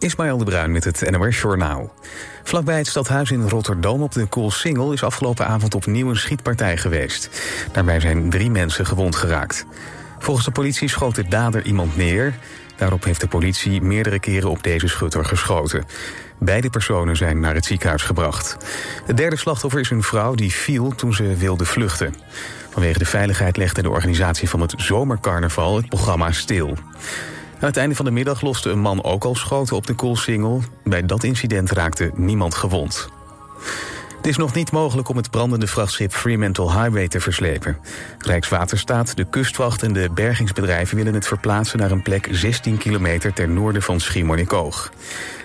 Ismaël de Bruin met het NOS Journaal. Vlakbij het stadhuis in Rotterdam op de Koolsingel... is afgelopen avond opnieuw een schietpartij geweest. Daarbij zijn drie mensen gewond geraakt. Volgens de politie schoot de dader iemand neer. Daarop heeft de politie meerdere keren op deze schutter geschoten. Beide personen zijn naar het ziekenhuis gebracht. Het derde slachtoffer is een vrouw die viel toen ze wilde vluchten. Vanwege de veiligheid legde de organisatie van het zomercarnaval het programma stil. Aan het einde van de middag loste een man ook al schoten op de koolsingel. Bij dat incident raakte niemand gewond. Het is nog niet mogelijk om het brandende vrachtschip Fremantle Highway te verslepen. Rijkswaterstaat, de kustwacht en de bergingsbedrijven willen het verplaatsen naar een plek 16 kilometer ten noorden van Schiermonnikoog.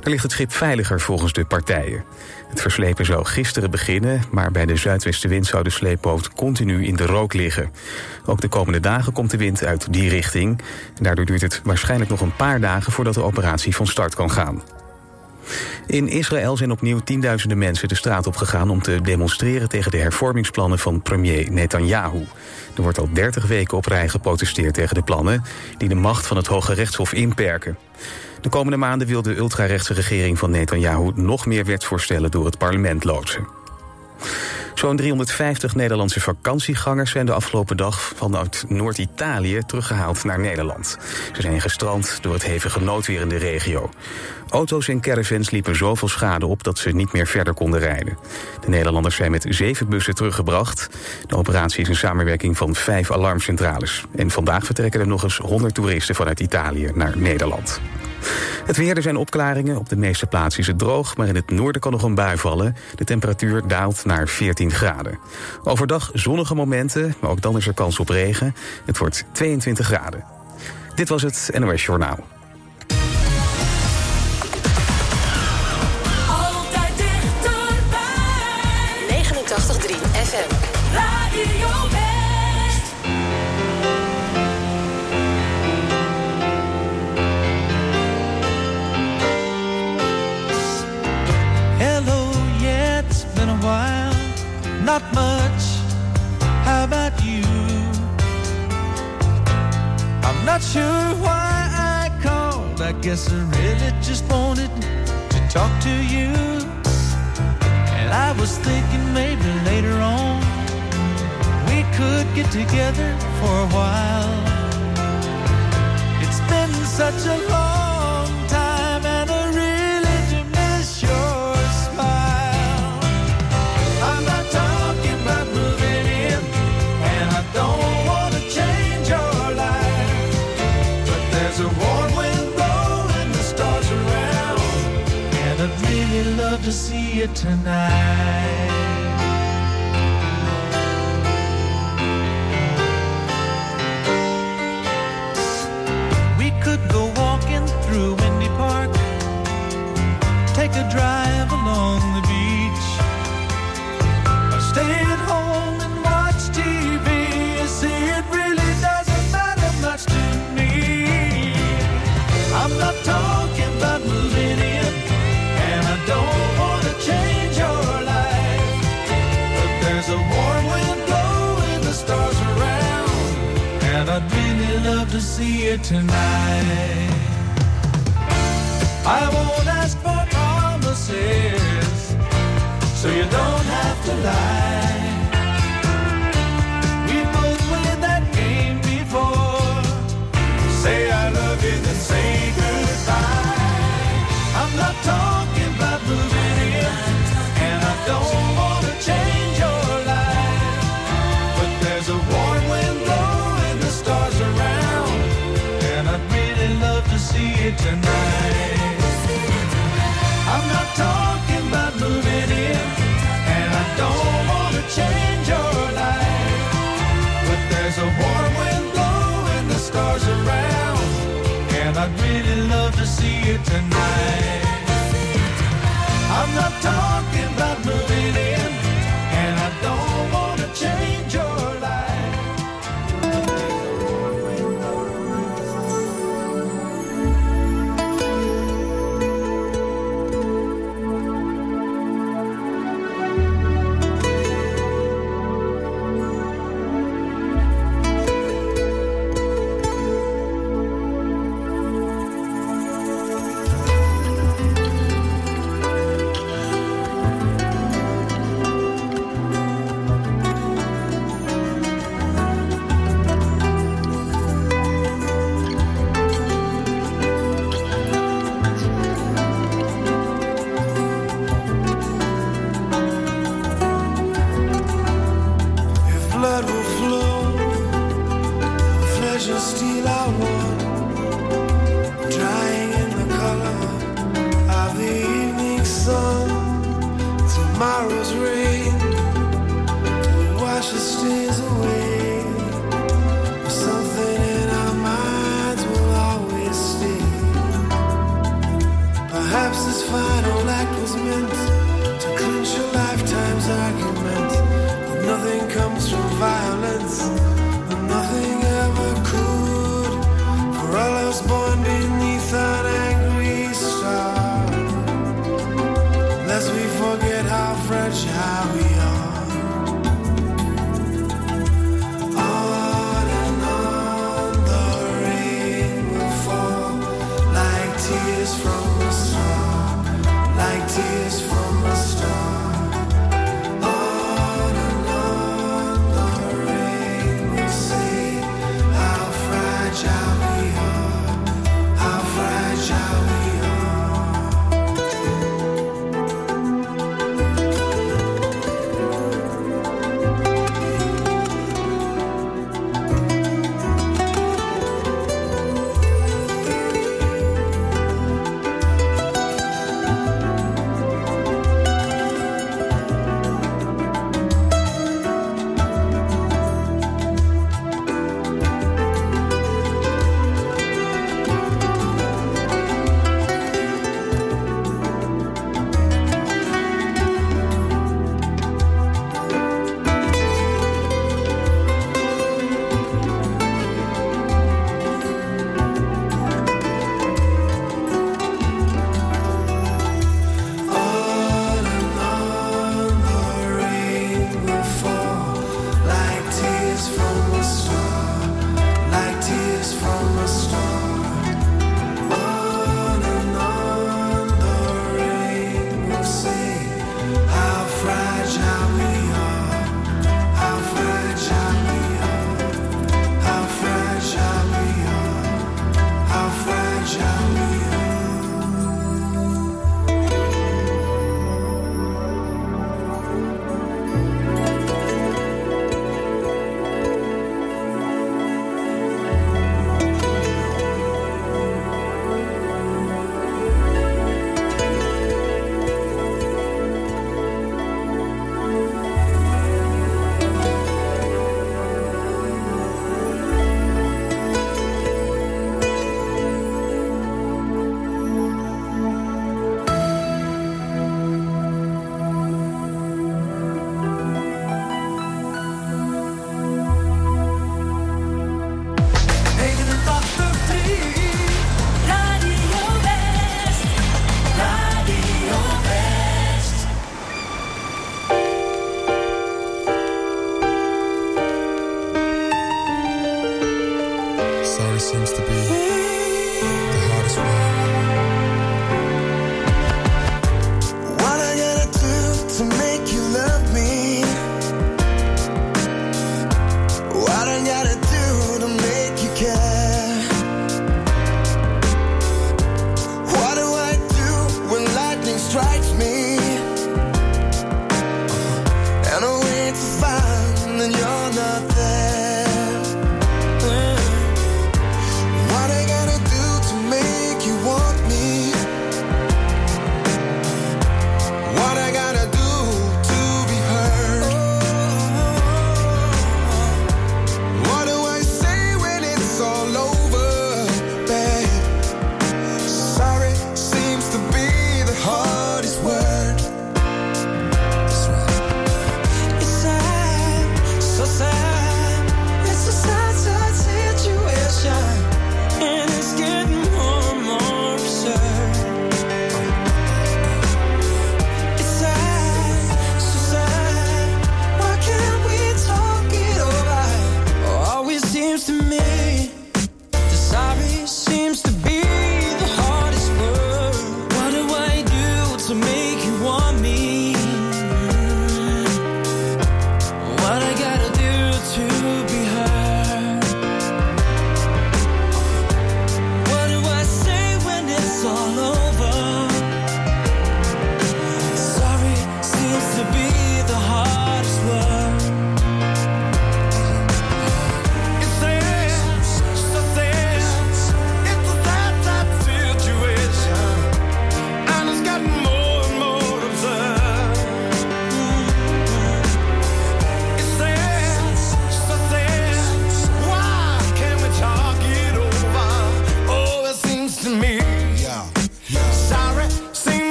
Daar ligt het schip veiliger volgens de partijen. Het verslepen zou gisteren beginnen, maar bij de zuidwestenwind zou de sleepboot continu in de rook liggen. Ook de komende dagen komt de wind uit die richting. Daardoor duurt het waarschijnlijk nog een paar dagen voordat de operatie van start kan gaan. In Israël zijn opnieuw tienduizenden mensen de straat op gegaan om te demonstreren tegen de hervormingsplannen van premier Netanyahu. Er wordt al 30 weken op rij geprotesteerd tegen de plannen die de macht van het Hoge Rechtshof inperken. De komende maanden wil de ultrarechtse regering van Netanyahu nog meer wetsvoorstellen door het parlement loodsen. Zo'n 350 Nederlandse vakantiegangers zijn de afgelopen dag vanuit Noord-Italië teruggehaald naar Nederland. Ze zijn gestrand door het hevige noodweer in de regio. Auto's en caravans liepen zoveel schade op dat ze niet meer verder konden rijden. De Nederlanders zijn met zeven bussen teruggebracht. De operatie is een samenwerking van vijf alarmcentrales. En vandaag vertrekken er nog eens 100 toeristen vanuit Italië naar Nederland. Het weer, er zijn opklaringen. Op de meeste plaatsen is het droog, maar in het noorden kan nog een bui vallen. De temperatuur daalt naar 14 graden. Overdag zonnige momenten, maar ook dan is er kans op regen. Het wordt 22 graden. Dit was het NOS Journaal. I won't ask for promises, so you don't have to lie. See you tonight. I'm not talking about moving in, and I don't want to change stays away.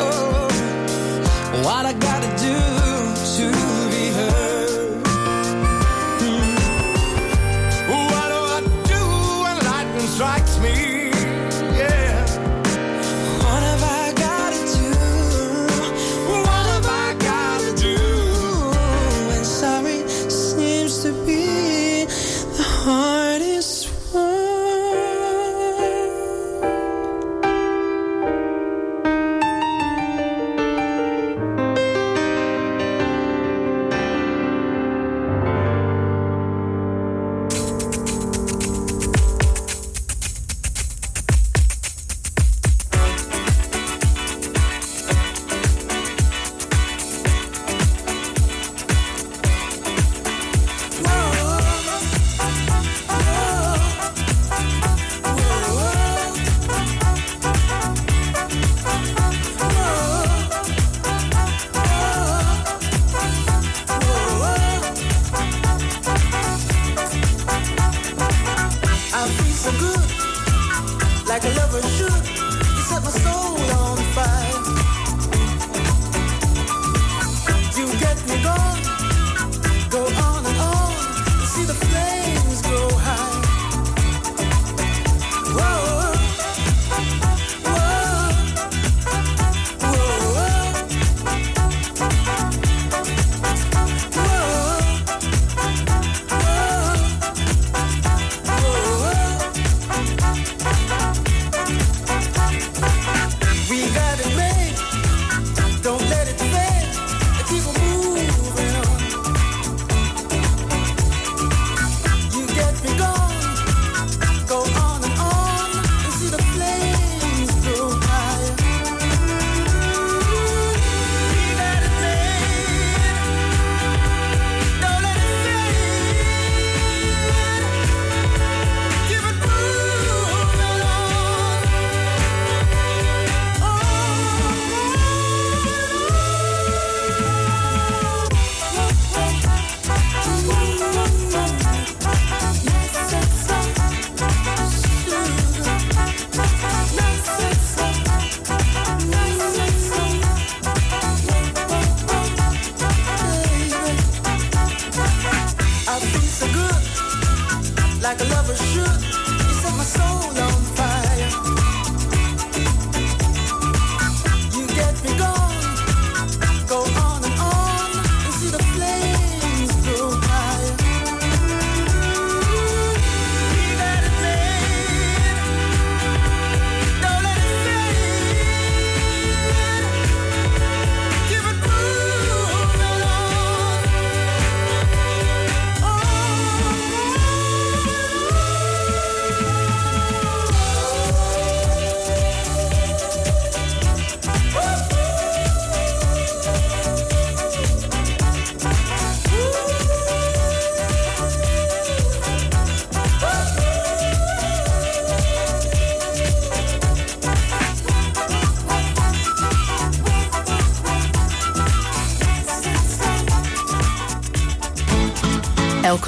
Oh, what I gotta do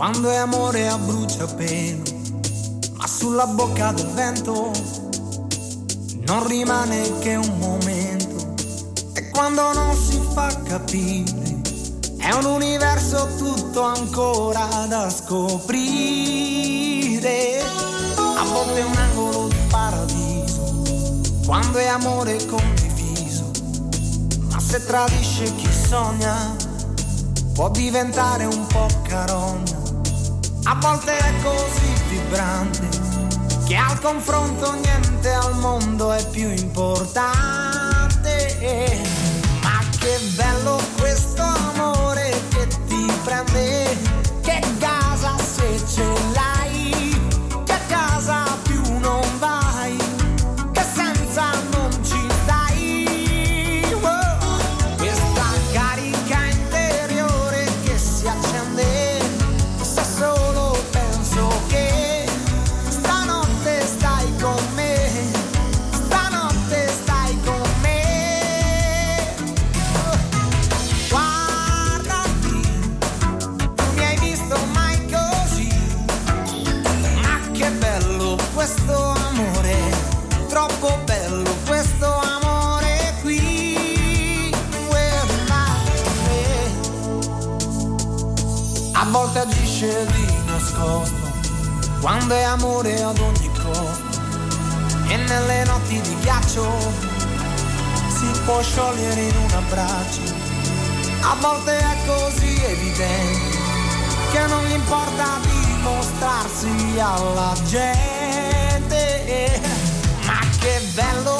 Quando è amore a bruciapelo, ma sulla bocca del vento non rimane che un momento. E quando non si fa capire, è un universo tutto ancora da scoprire. A volte è un angolo di paradiso, quando è amore condiviso, ma se tradisce chi sogna può diventare un po' carogna a volte è così vibrante che al confronto niente al mondo è più importante. Ma che bello questo amore che ti prende, che casa se ce l'hai. quando è amore ad ogni costo e nelle notti di ghiaccio si può sciogliere in un abbraccio. A volte è così evidente che non gli importa di dimostrarsi alla gente, ma che bello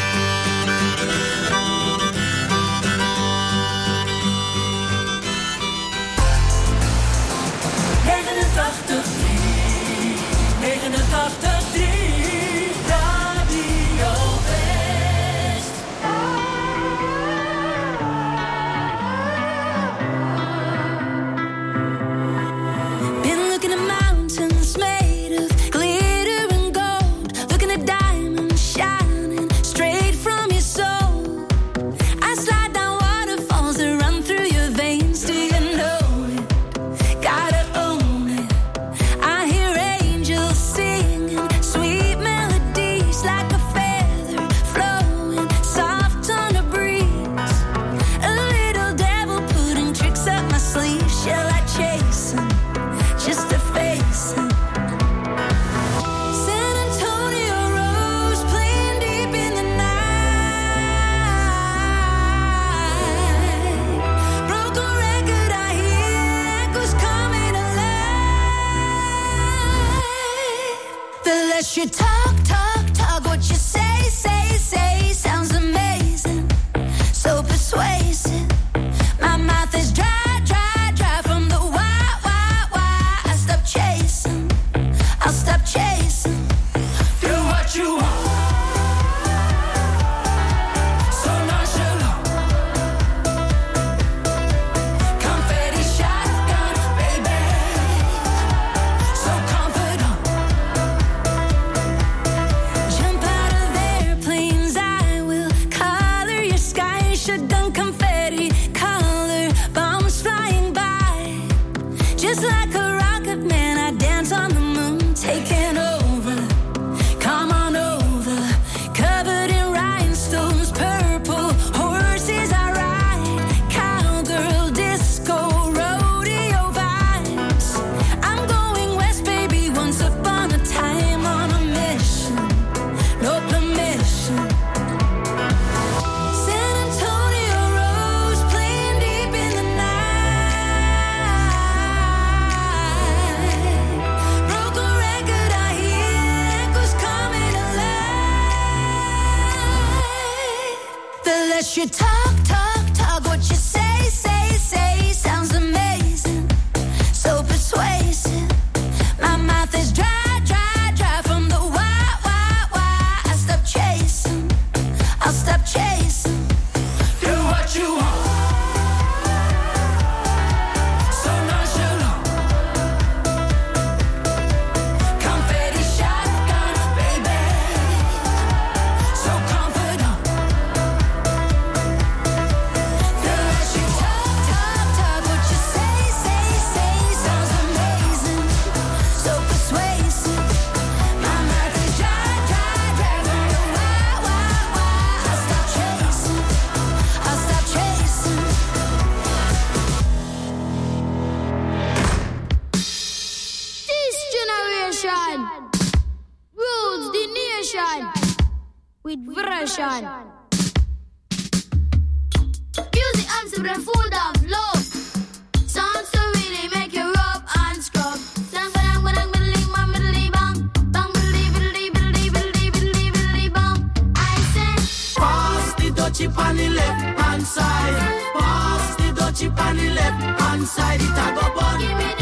just like a dutchie on the left hand side. Pass the dutchie on the left hand side. It a go bun.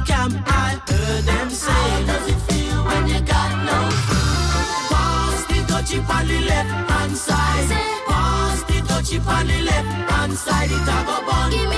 scam. I heard them say, How does it feel when you got no food? Pass the touchy on the left hand side. Pass the touchy on the left hand side. It a go bun.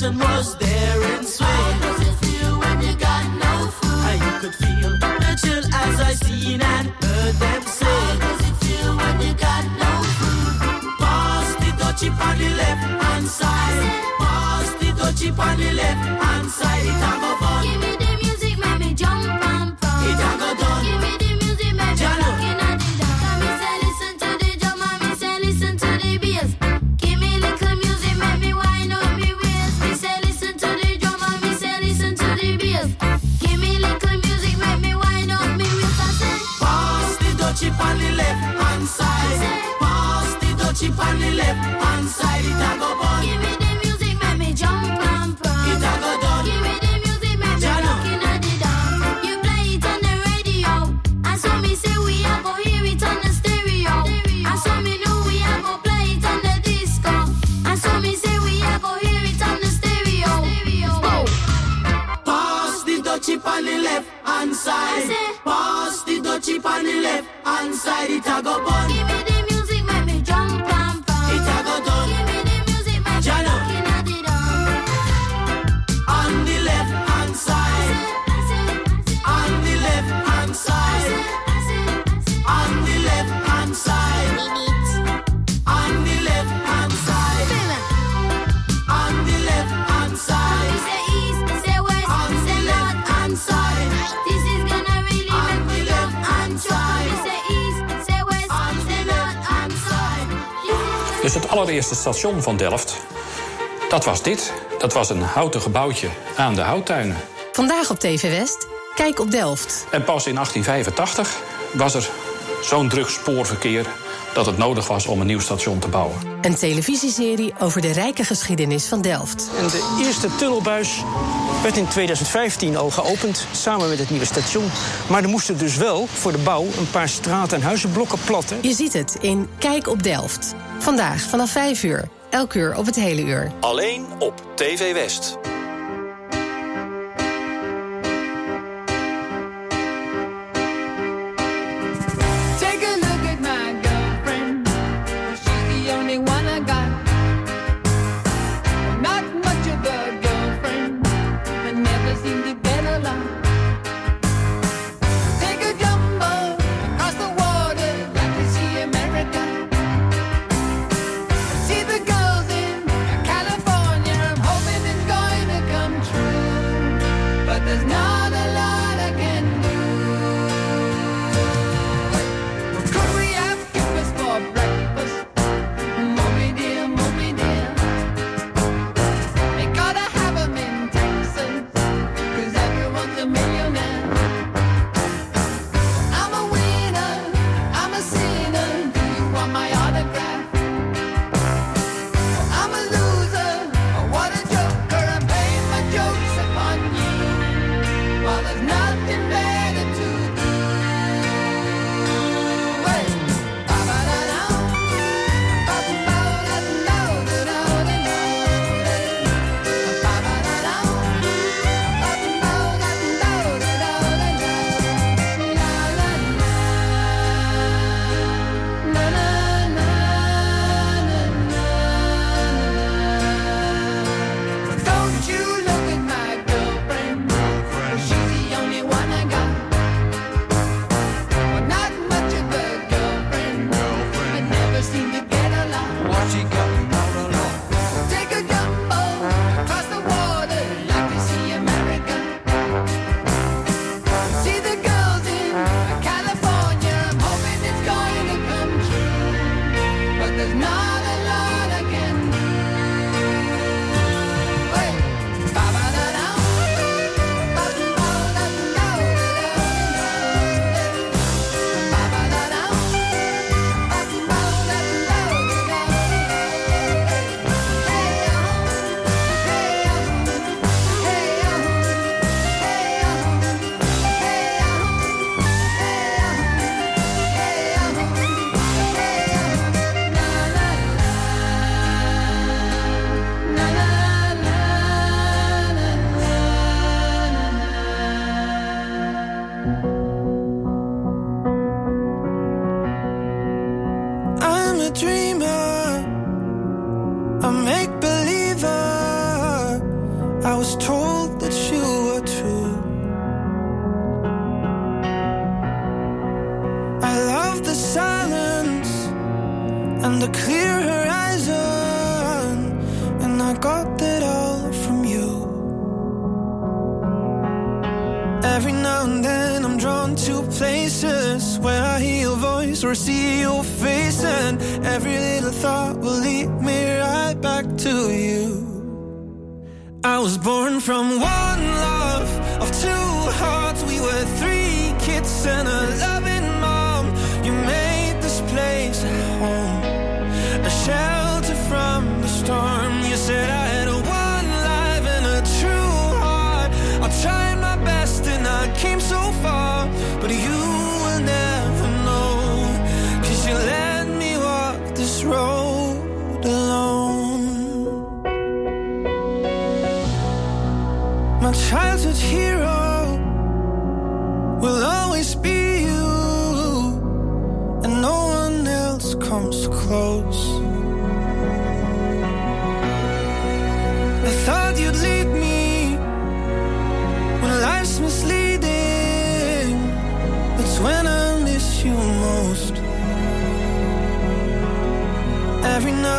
sensation was there and swing. How does it feel when you got no food? How you could feel the chill as I seen and heard them say. How does it feel when you got no food? Pass the touchy on the left hand side. Pass the touchy on the left hand side. It have a fun. vagabond. allereerste station van Delft. Dat was dit. Dat was een houten gebouwtje aan de houttuinen. Vandaag op TV West. Kijk op Delft. En pas in 1885 was er zo'n druk spoorverkeer dat het nodig was om een nieuw station te bouwen. Een televisieserie over de rijke geschiedenis van Delft. En de eerste tunnelbuis werd in 2015 al geopend, samen met het nieuwe station. Maar er moesten dus wel voor de bouw een paar straten en huizenblokken platten. Je ziet het in Kijk op Delft. Vandaag vanaf 5 uur, elk uur op het hele uur. Alleen op TV West.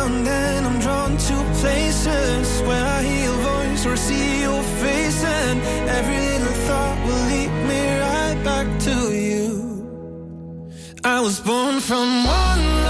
around and I'm drawn to places where I hear your voice or see your face, and every little thought will lead me right back to you. I was born from one.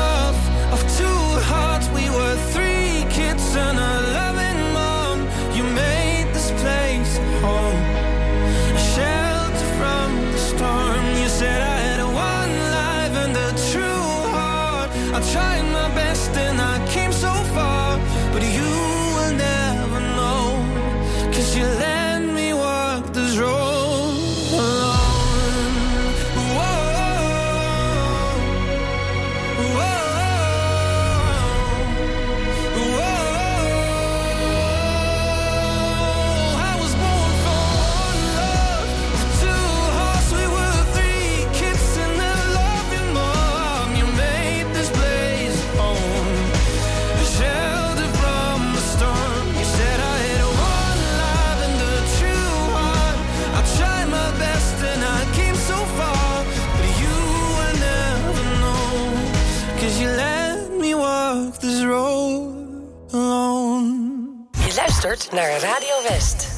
luistert naar Radio West.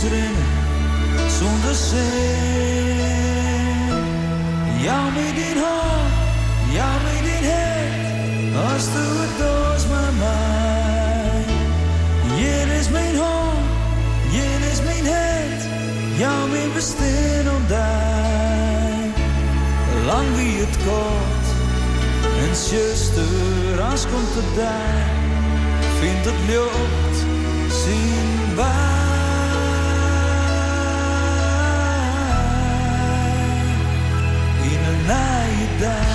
soms zonder zee, Jou met dit haar, jou met dit hart, als du het doos maar mij. Hier is mijn hand, Jen is mijn hart, jou mijn bestin om daar. Lang wie het kort, en zuster, als komt het daar, vindt het lucht zien waar. that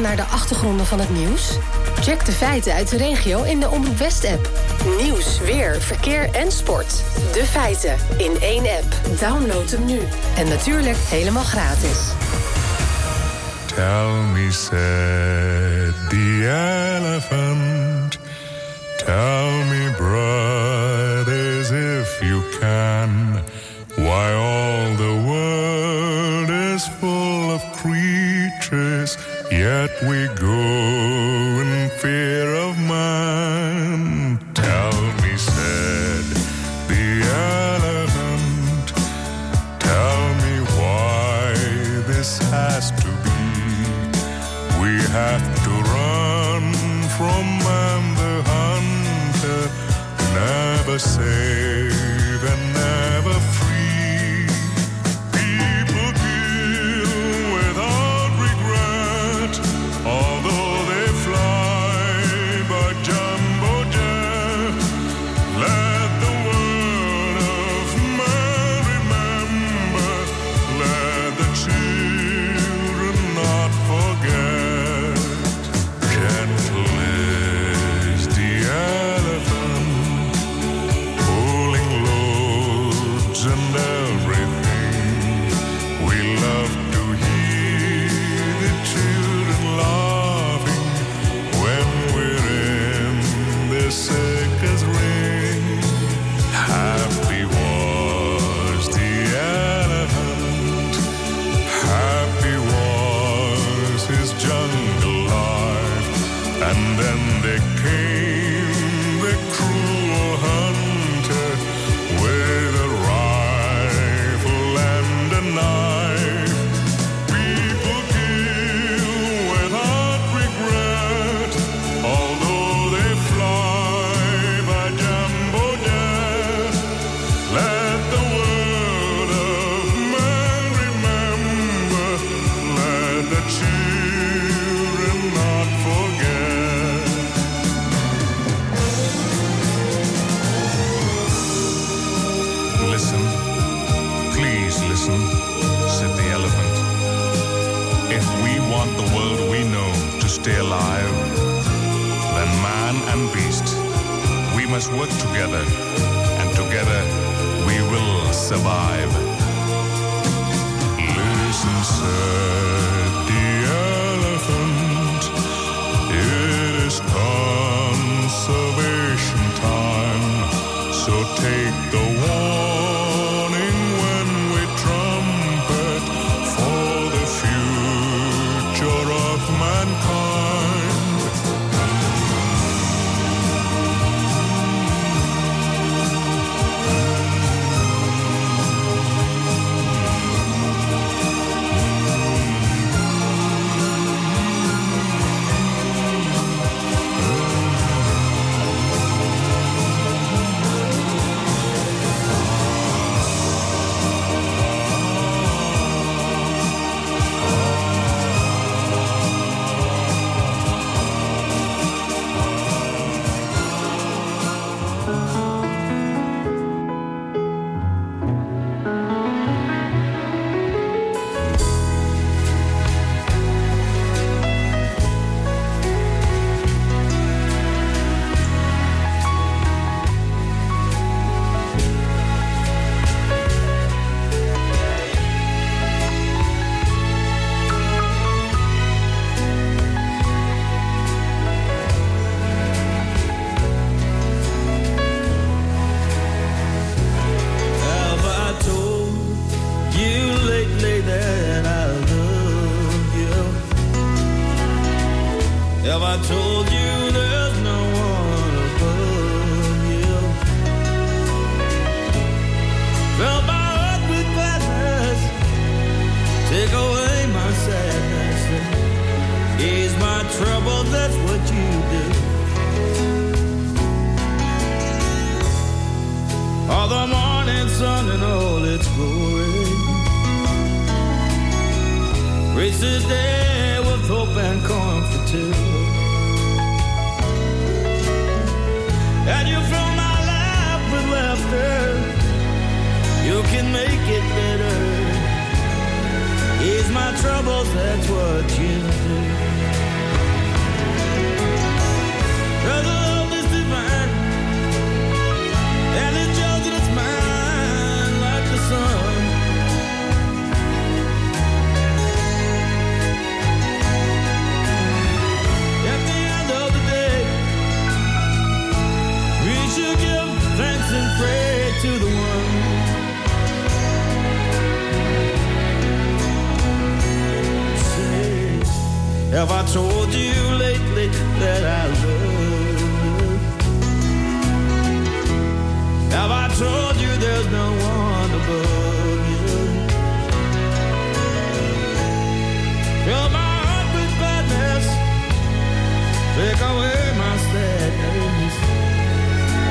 naar de achtergronden van het nieuws? Check de feiten uit de regio in de Omroep West-app. Nieuws, weer, verkeer en sport. De feiten in één app. Download hem nu. En natuurlijk helemaal gratis. Tell me, said the elephant. Tell me, bro. that we go in fear of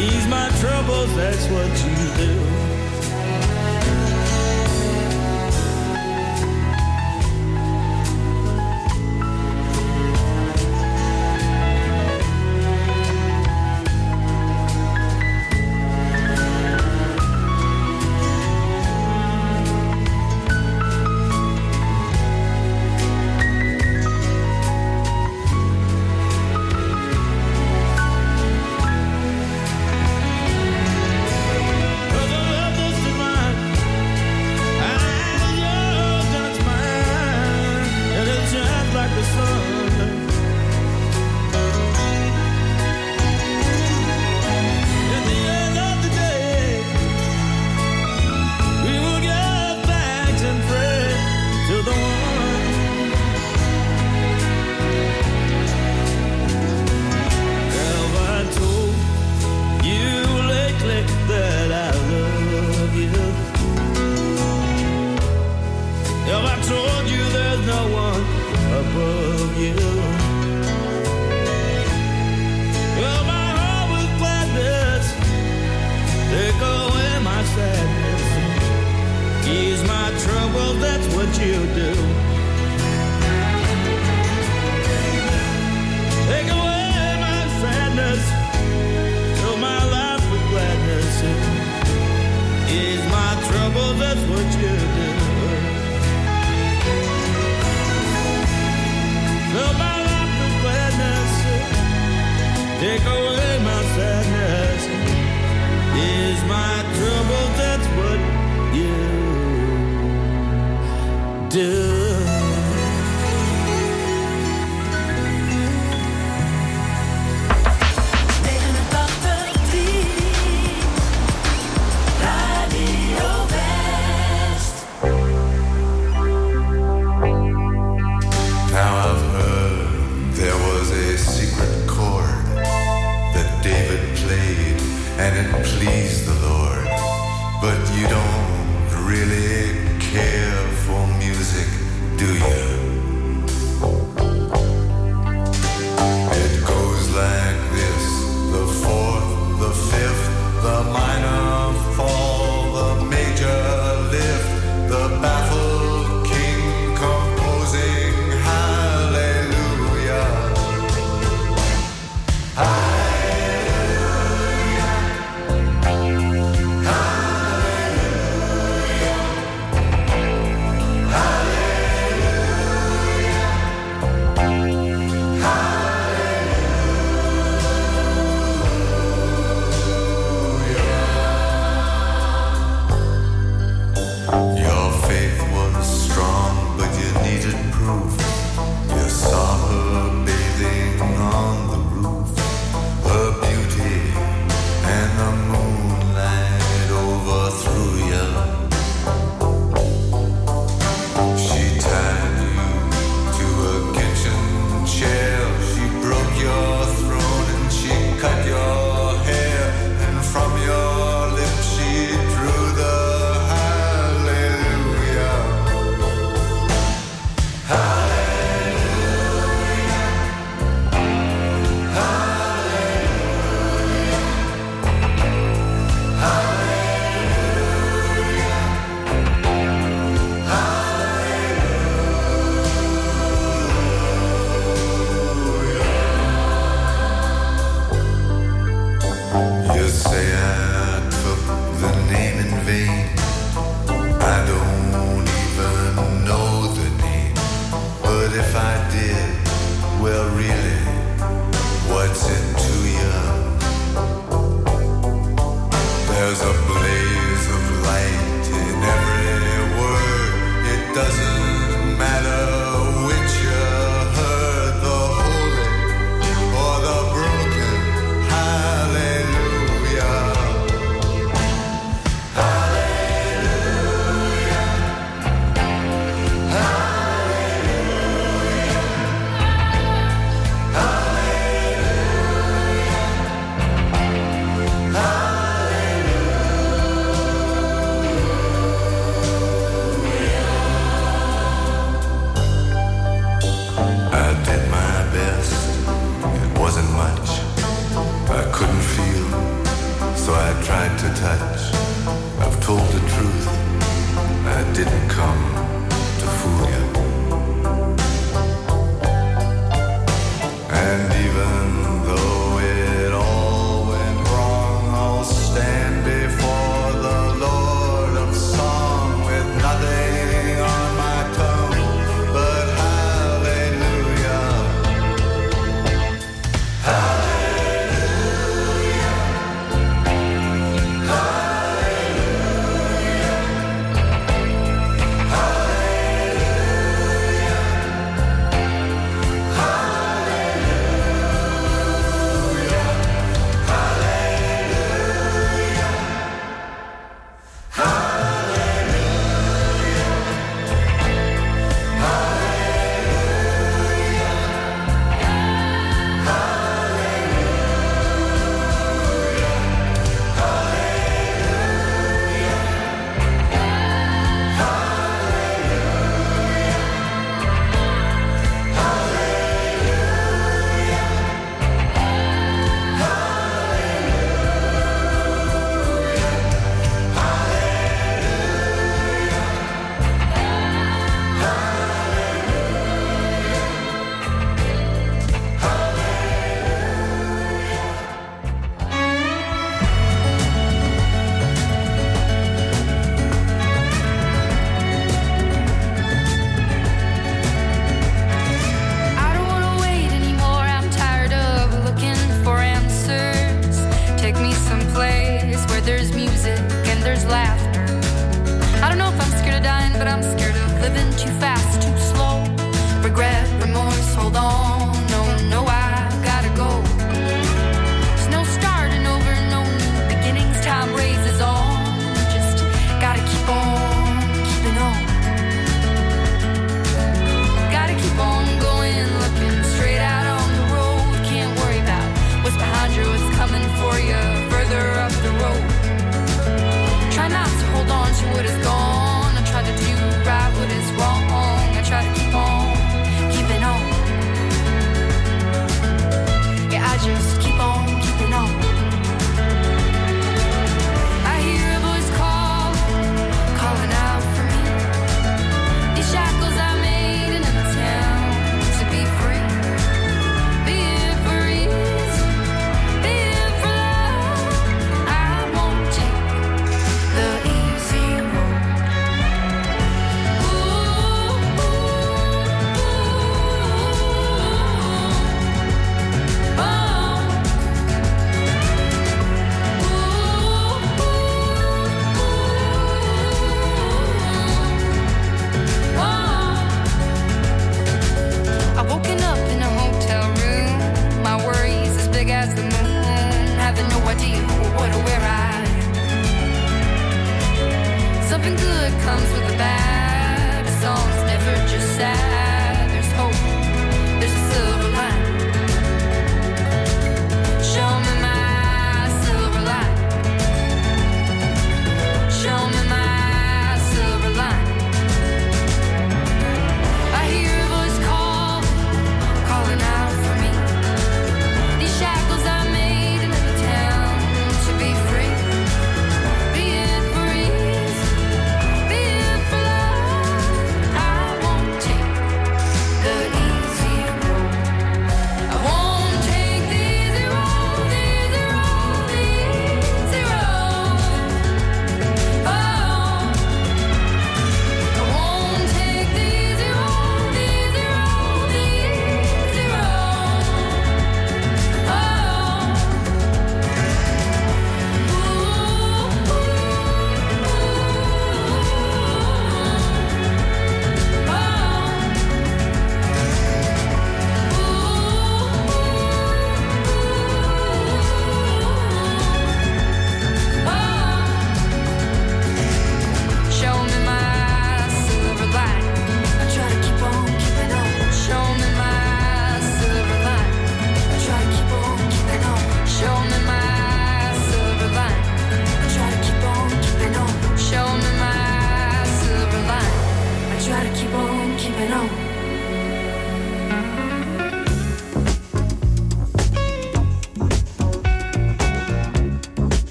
ease my troubles. That's what you do.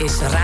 es